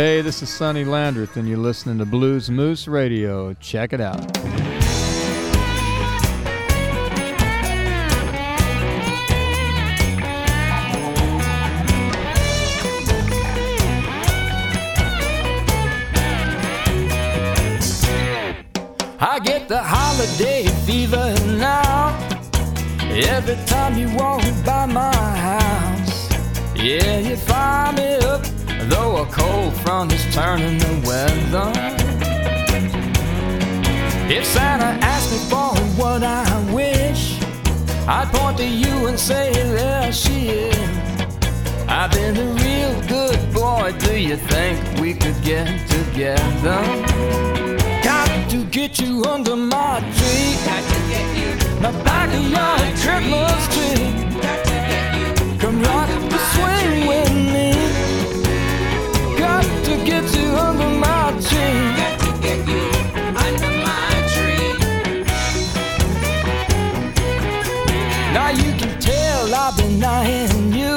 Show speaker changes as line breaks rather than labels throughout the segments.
Hey, this is Sonny Landreth, and you're listening to Blues Moose Radio. Check it out.
I get the holiday fever now. Every time you walk by my house, yeah, you fire me up though a cold front is turning the weather. If Santa asked me for what I wish, I'd point to you and say, There she is. I've been a real good boy. Do you think we could get together? Got to get you under my tree. Got to get you. My backyard Christmas tree. Got to get you. Come rock the swing with to get you under my tree. Now you can tell I've been eyeing you,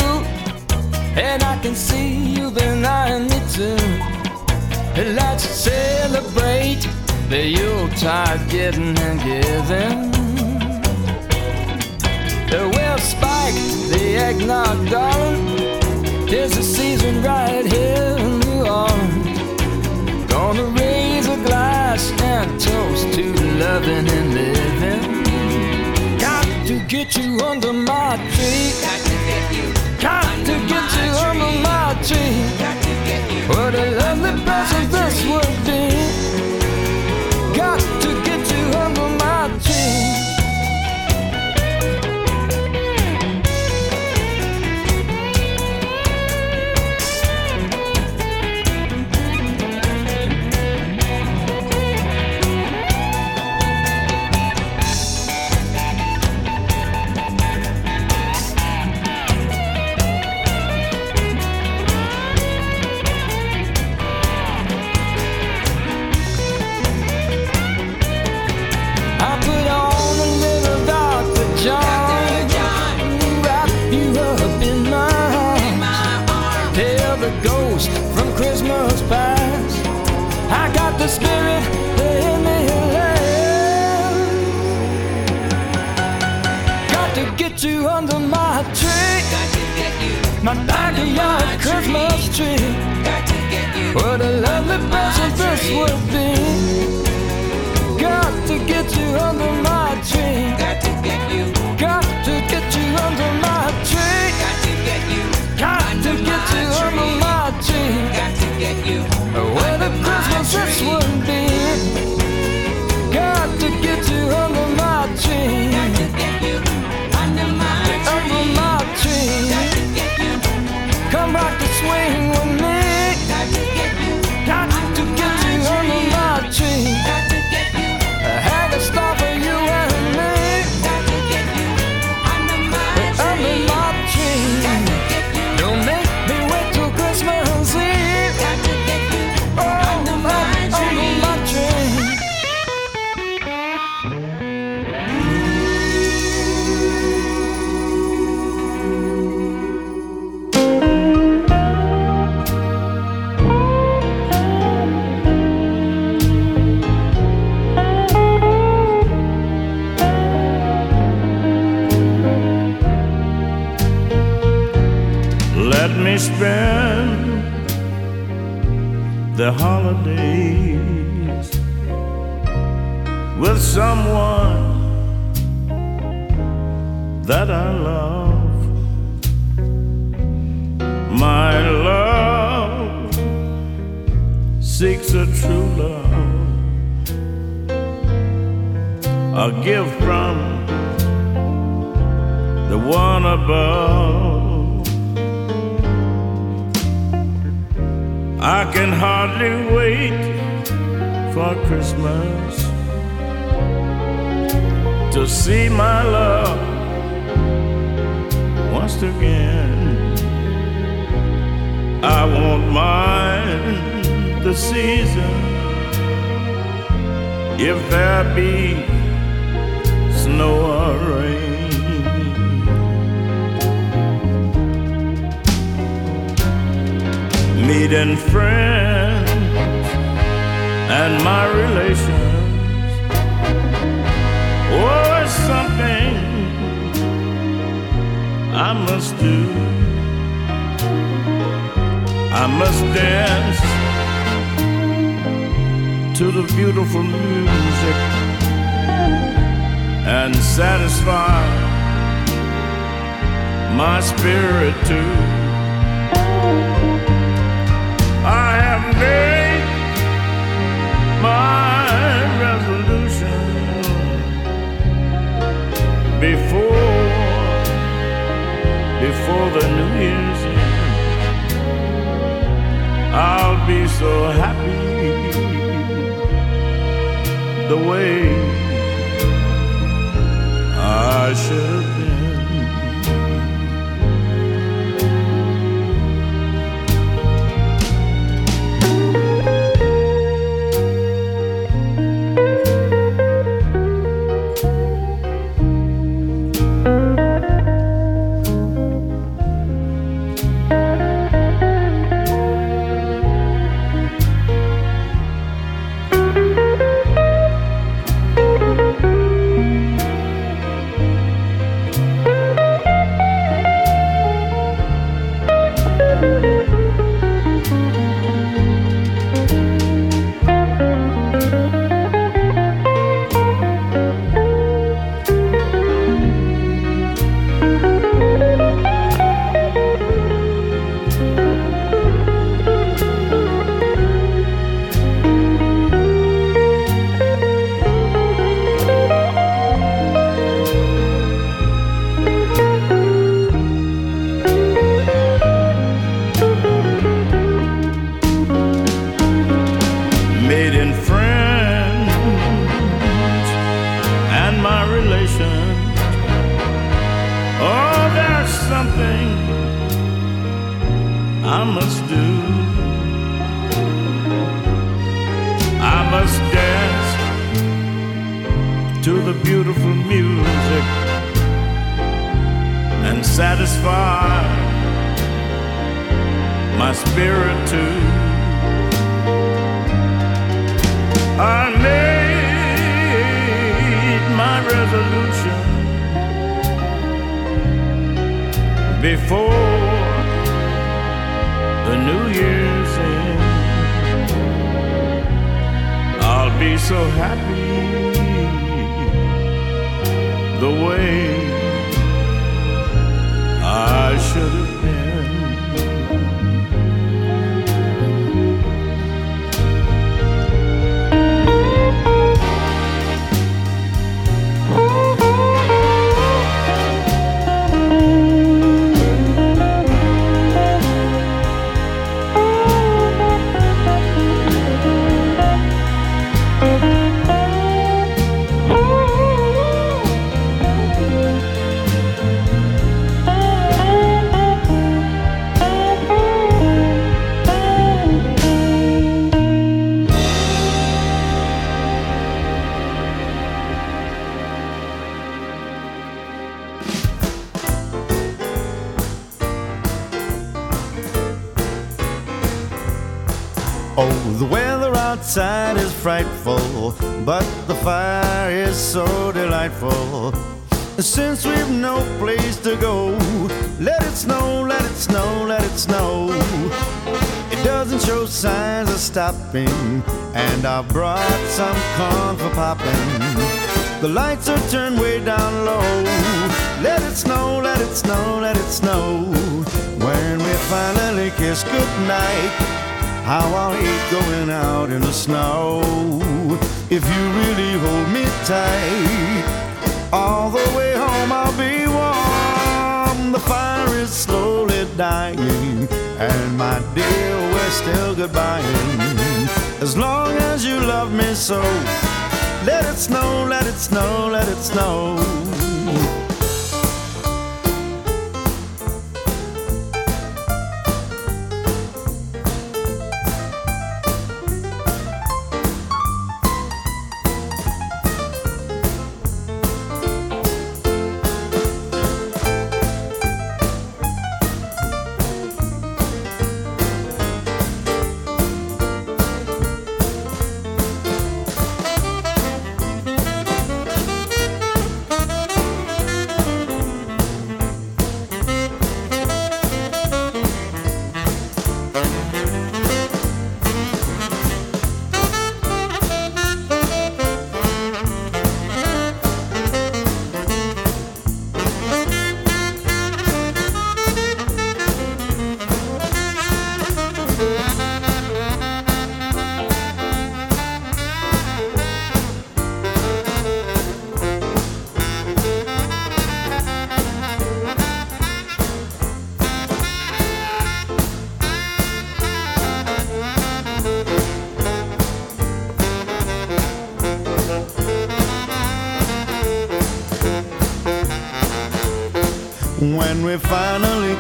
and I can see you've been eyeing me too. Let's celebrate the Yuletide giving and giving. We'll spike the eggnog, darling. There's a season right here toast to loving and living. Got to get you under my tree. Got to get you. Got to get you under my tree. What a lovely present this would my backyard Christmas tree. To What a lovely present this would be. Got to get you under my tree.
Got to get you.
To under my tree.
Got to get you.
Got to get you under my tree.
Got to get you.
What a Christmas this would be. Got to get you under my tree.
To
the
beautiful music and satisfy my spirit too. I have made my resolution before before the New Year's end. I'll be so happy the way I should have been. I must do. I must dance to the beautiful music and satisfy my spirit too. I made my resolution before the New Year's in, I'll be so happy the way I should have been.
Frightful, but the fire is so delightful. Since we've no place to go, let it snow, let it snow, let it snow. It doesn't show signs of stopping, and I've brought some corn for popping. The lights are turned way down low. Let it snow, let it snow, let it snow. When we finally kiss goodnight, how I'll hate going out in the snow. If you really hold me tight, all the way home I'll be warm. The fire is slowly dying, and my dear, we're still goodbying. As long as you love me so, let it snow, let it snow, let it snow.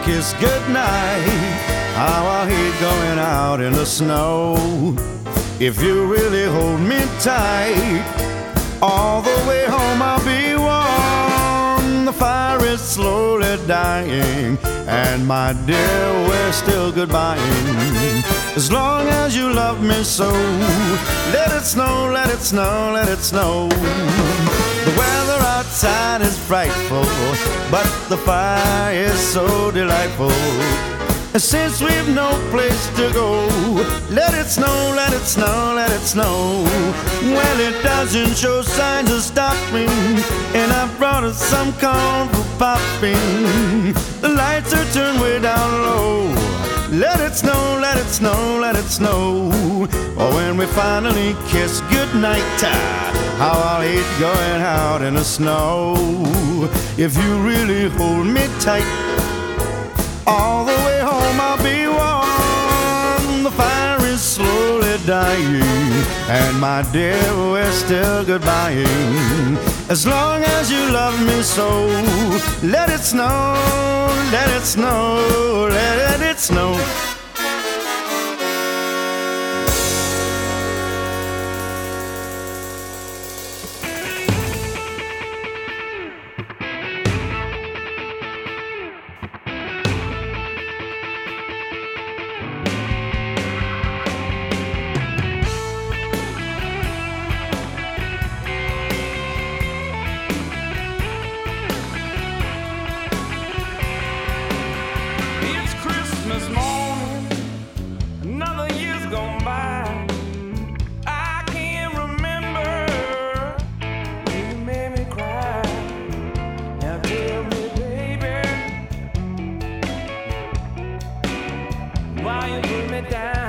Kiss goodnight, how I hate going out in the snow. If you really hold me tight, all the way home I'll be warm. The fire is slowly dying, and my dear, we're still goodbying. As long as you love me so, let it snow, let it snow, let it snow. Outside is frightful, but the fire is so delightful. And since we've no place to go, let it snow, let it snow, let it snow. Well, it doesn't show signs of stopping, and I've brought us some corn for popping. The lights are turned way down low. Let it snow, let it snow, let it snow. Oh, when we finally kiss goodnight, how I'll hate going out in the snow. If you really hold me tight, all the way home I'll be warm. The fire is slowly dying, and my dear, we're still goodbying. As long as you love me so, let it snow, let it snow, let it snow.
Down.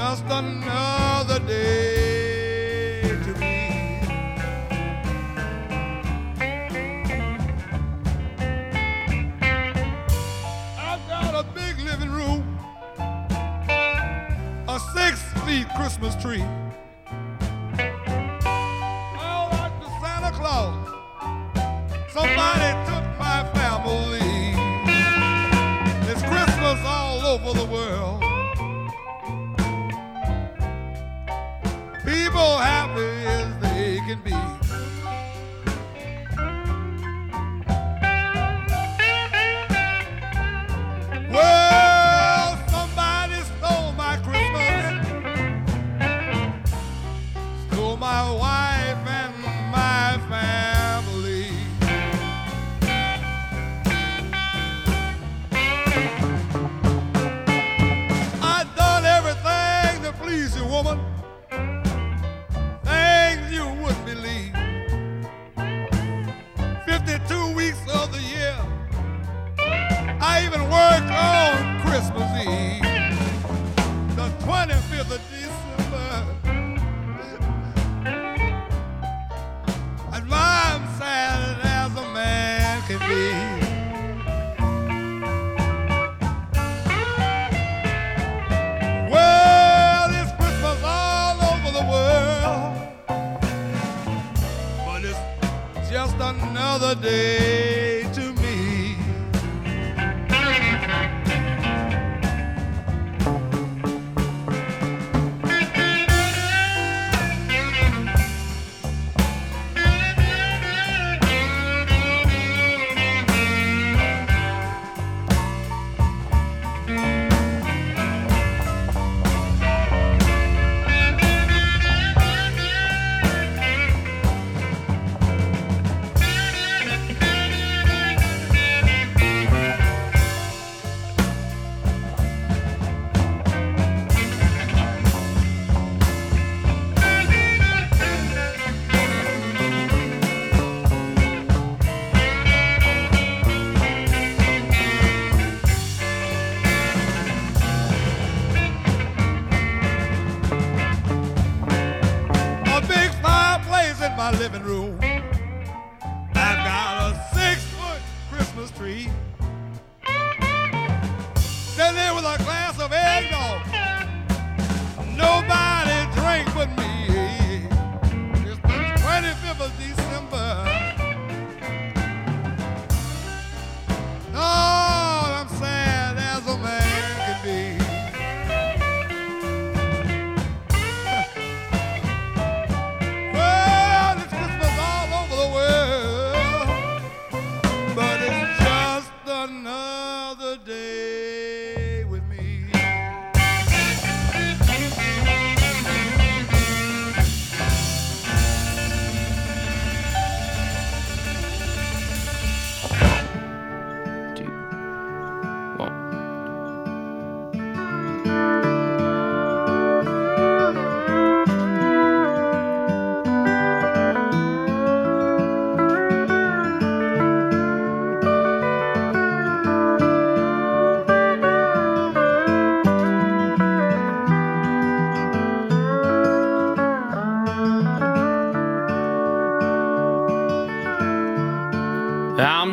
Just another day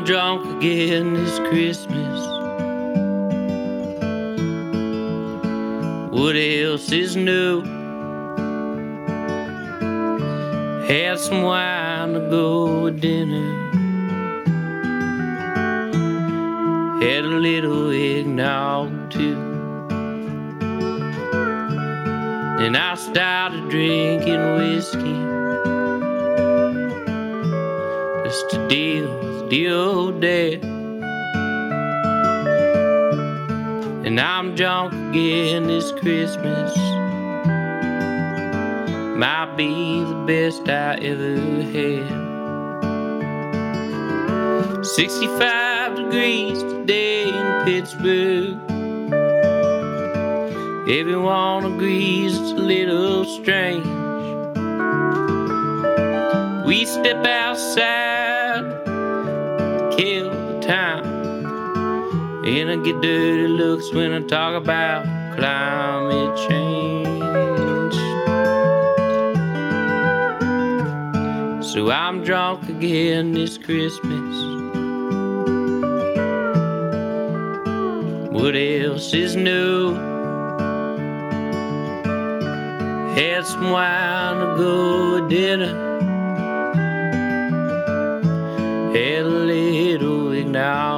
drunk again this Christmas. What else is new? Had some wine to go with dinner. Had a little eggnog too. Then I started drinking whiskey just to deal the old dad. And I'm drunk again this Christmas. Might be the best I ever had. 65 degrees today in Pittsburgh. Everyone agrees it's a little strange. We step outside, And I get dirty looks when I talk about climate change. So I'm drunk again this Christmas. What else is new? Had some wine to go with dinner. Had a little eggnog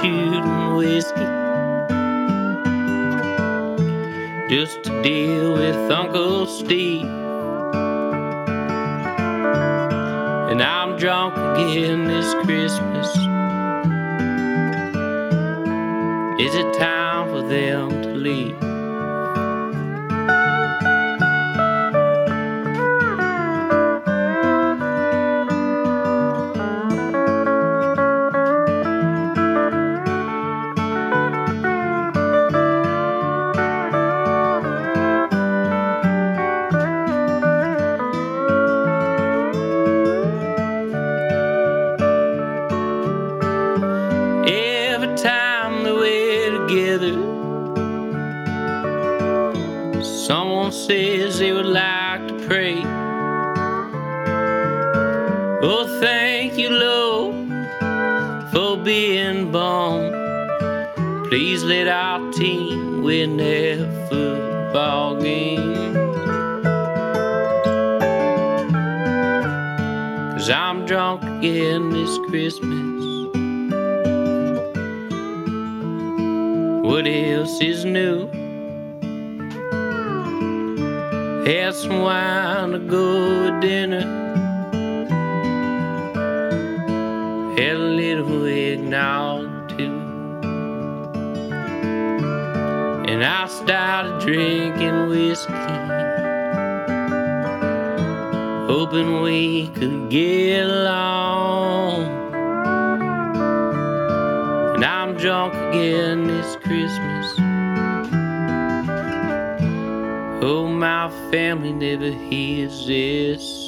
shooting whiskey just to deal with Uncle Steve. And I'm drunk again this Christmas. Is it time for them to leave?
Never hears this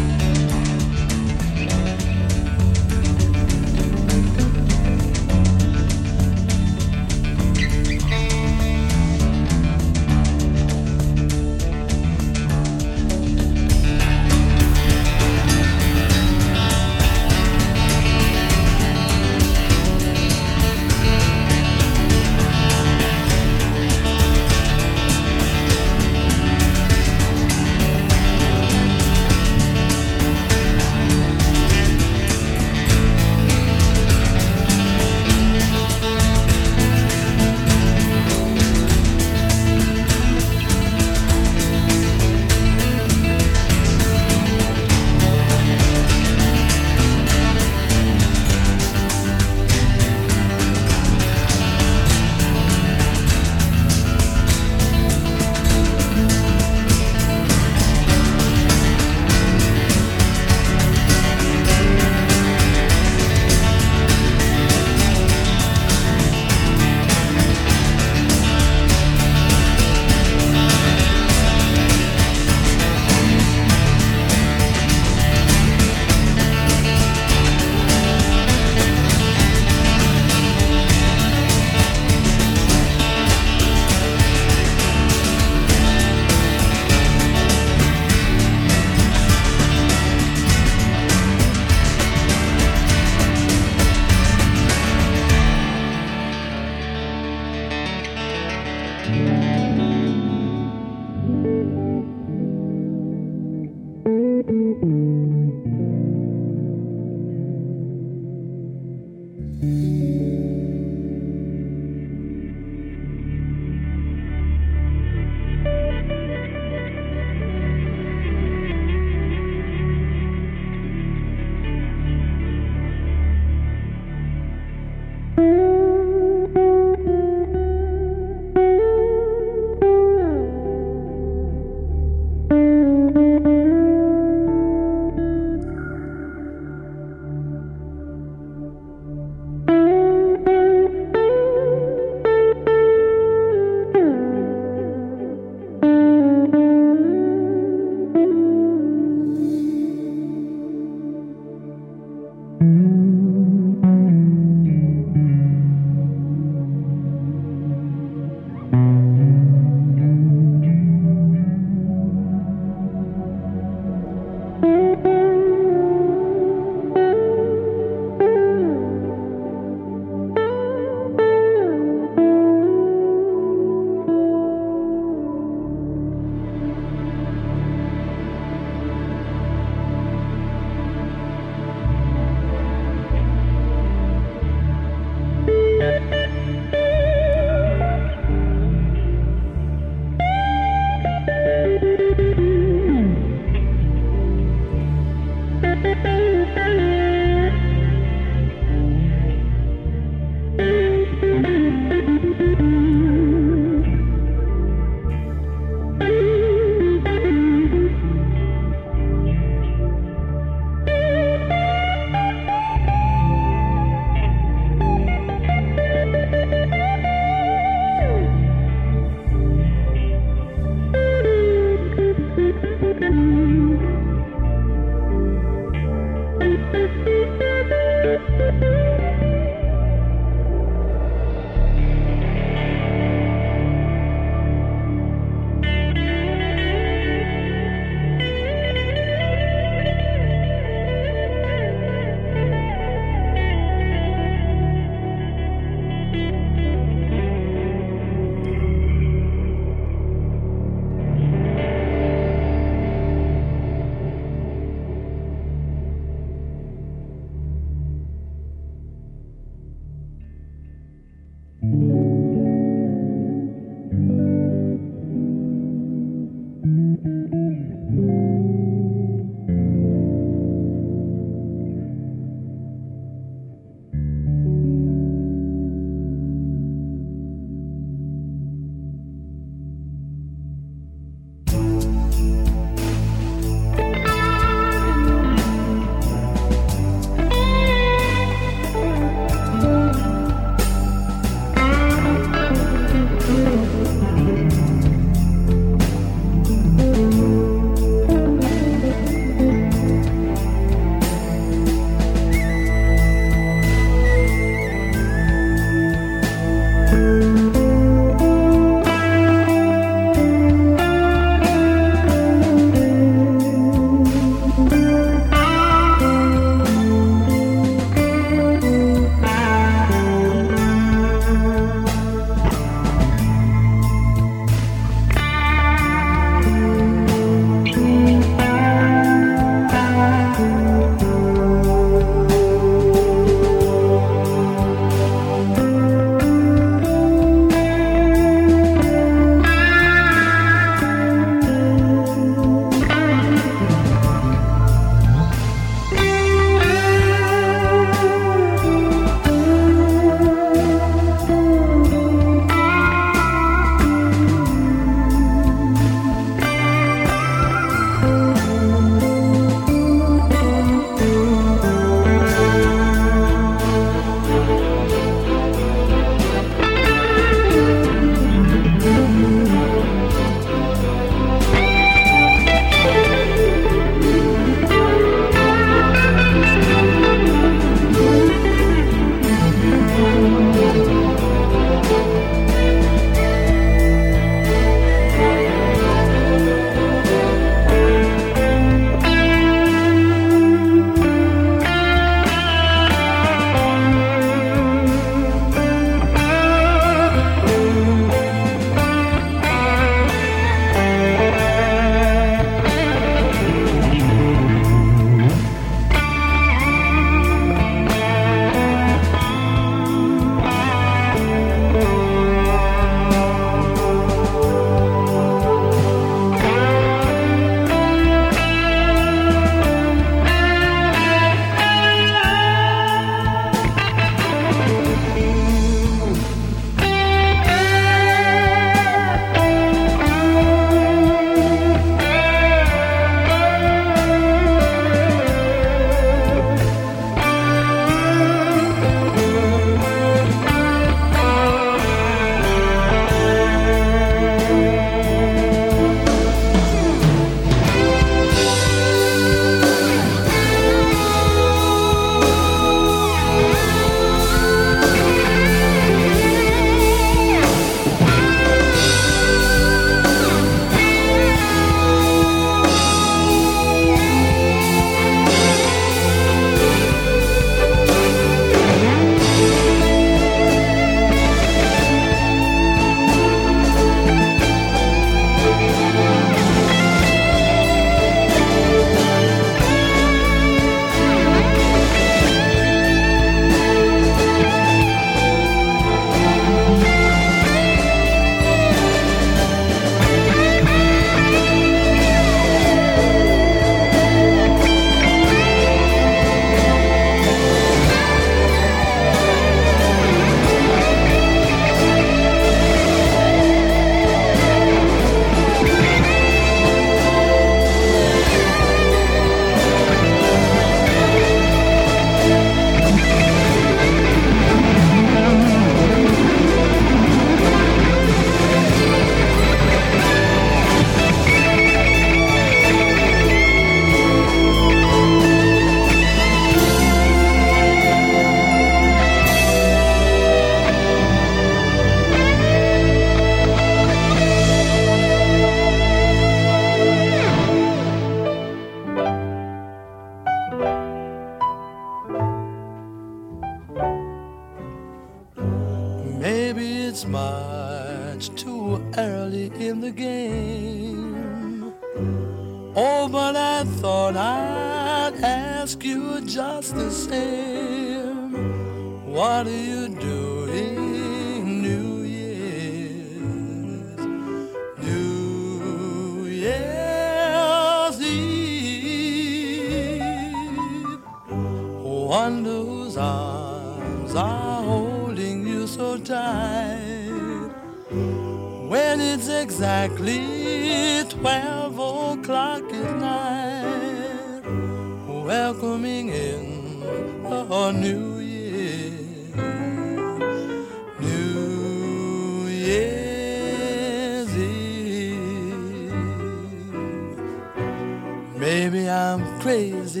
crazy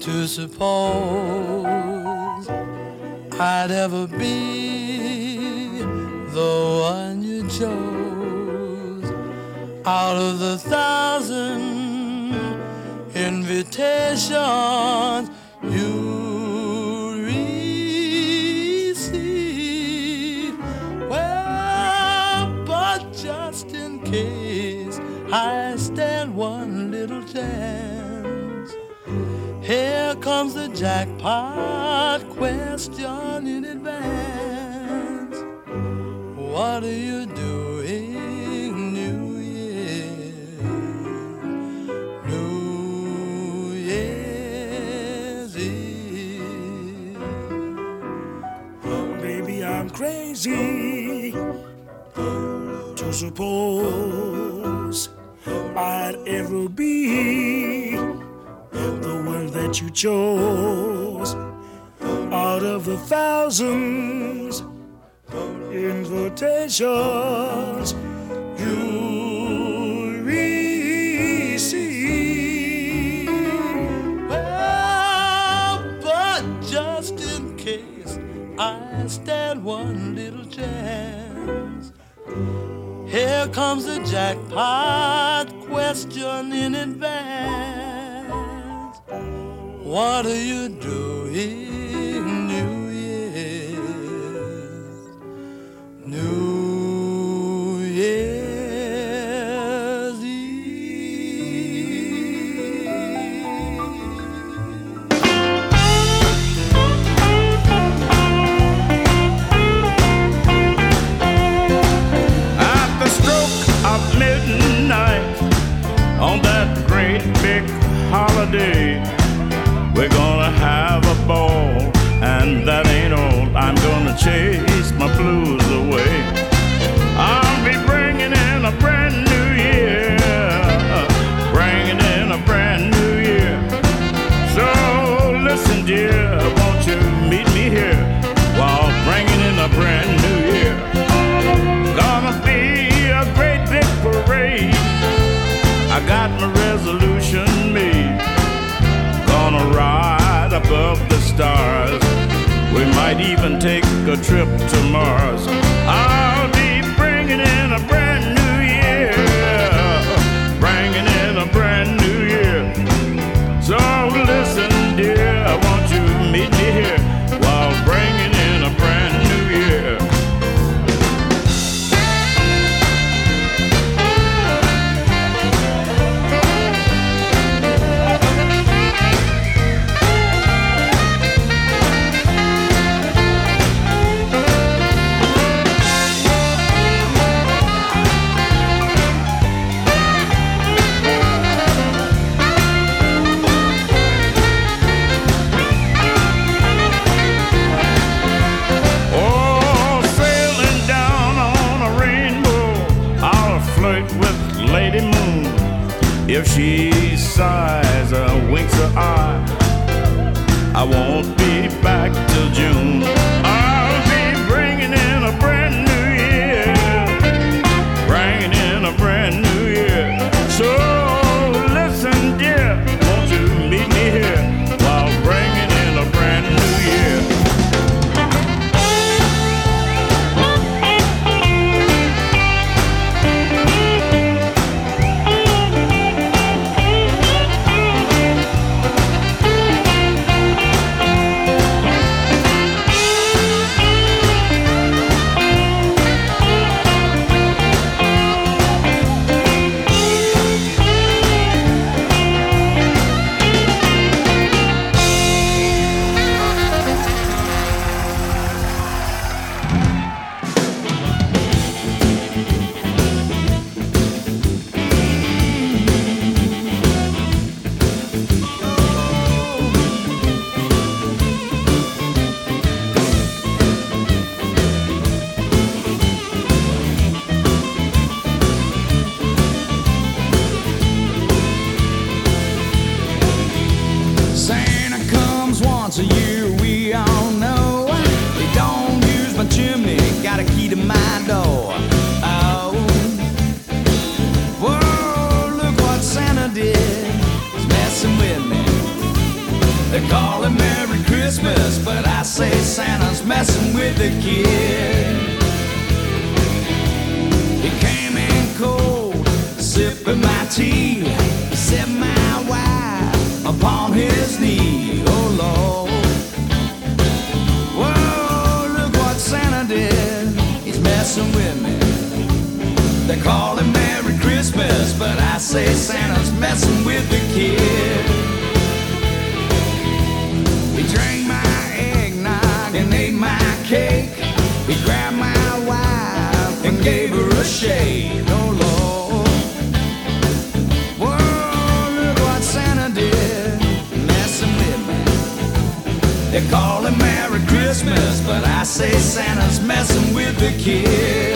to suppose I'd ever be the one you chose. Out of the thousand invitations comes the jackpot question in advance. What are you doing, New Year? New Year's Eve.
Oh, baby, I'm crazy to suppose I'd ever be chose out of the thousands invitations you receive.
Well, but just in case I stand one little chance, here comes the jackpot question in advance what do you
do? Say Santa's messing with the kid.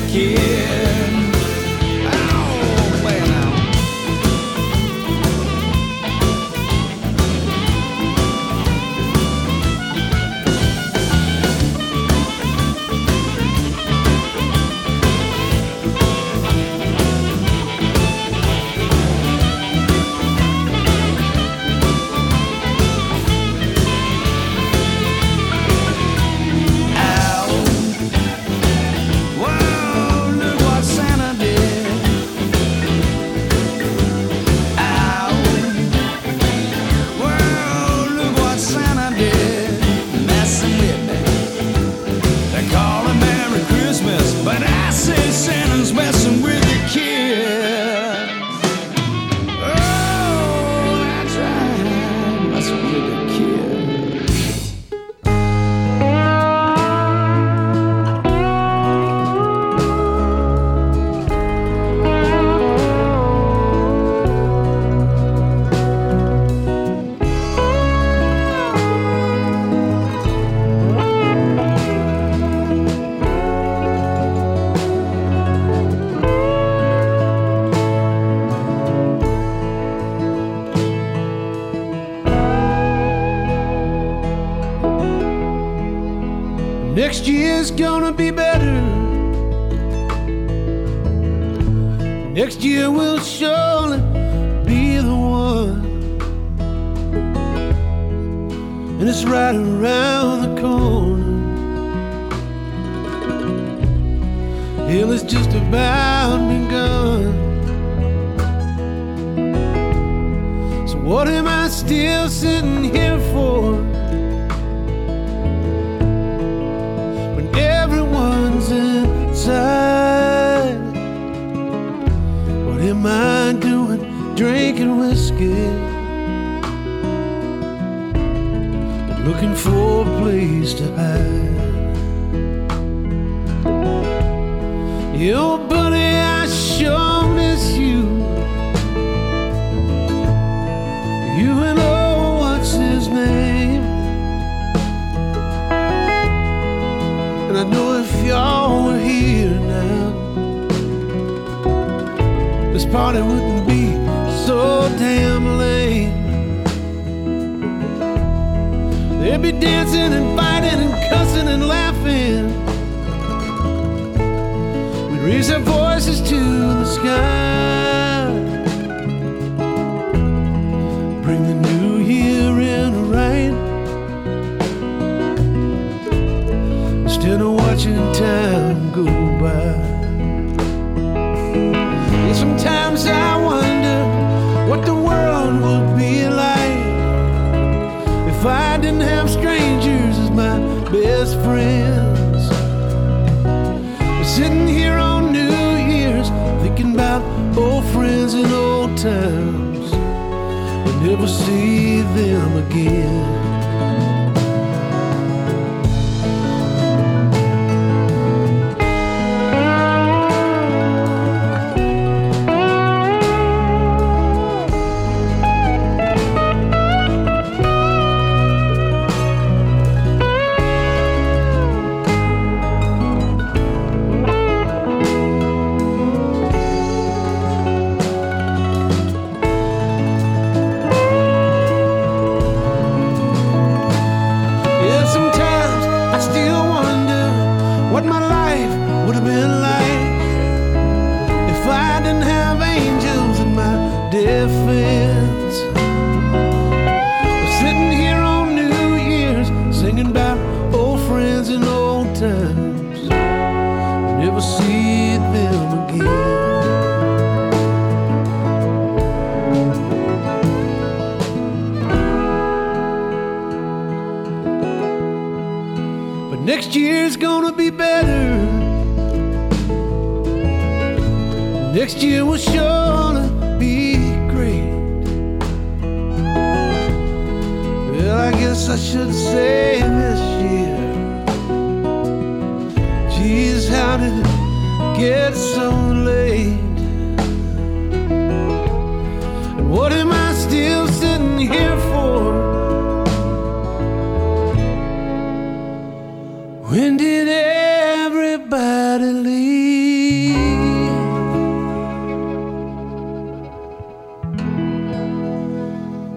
Messing
guess I should say this year. Geez, how did it get so late? And what am I still sitting here for? When did everybody leave?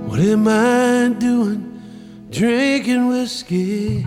What am I?
skin.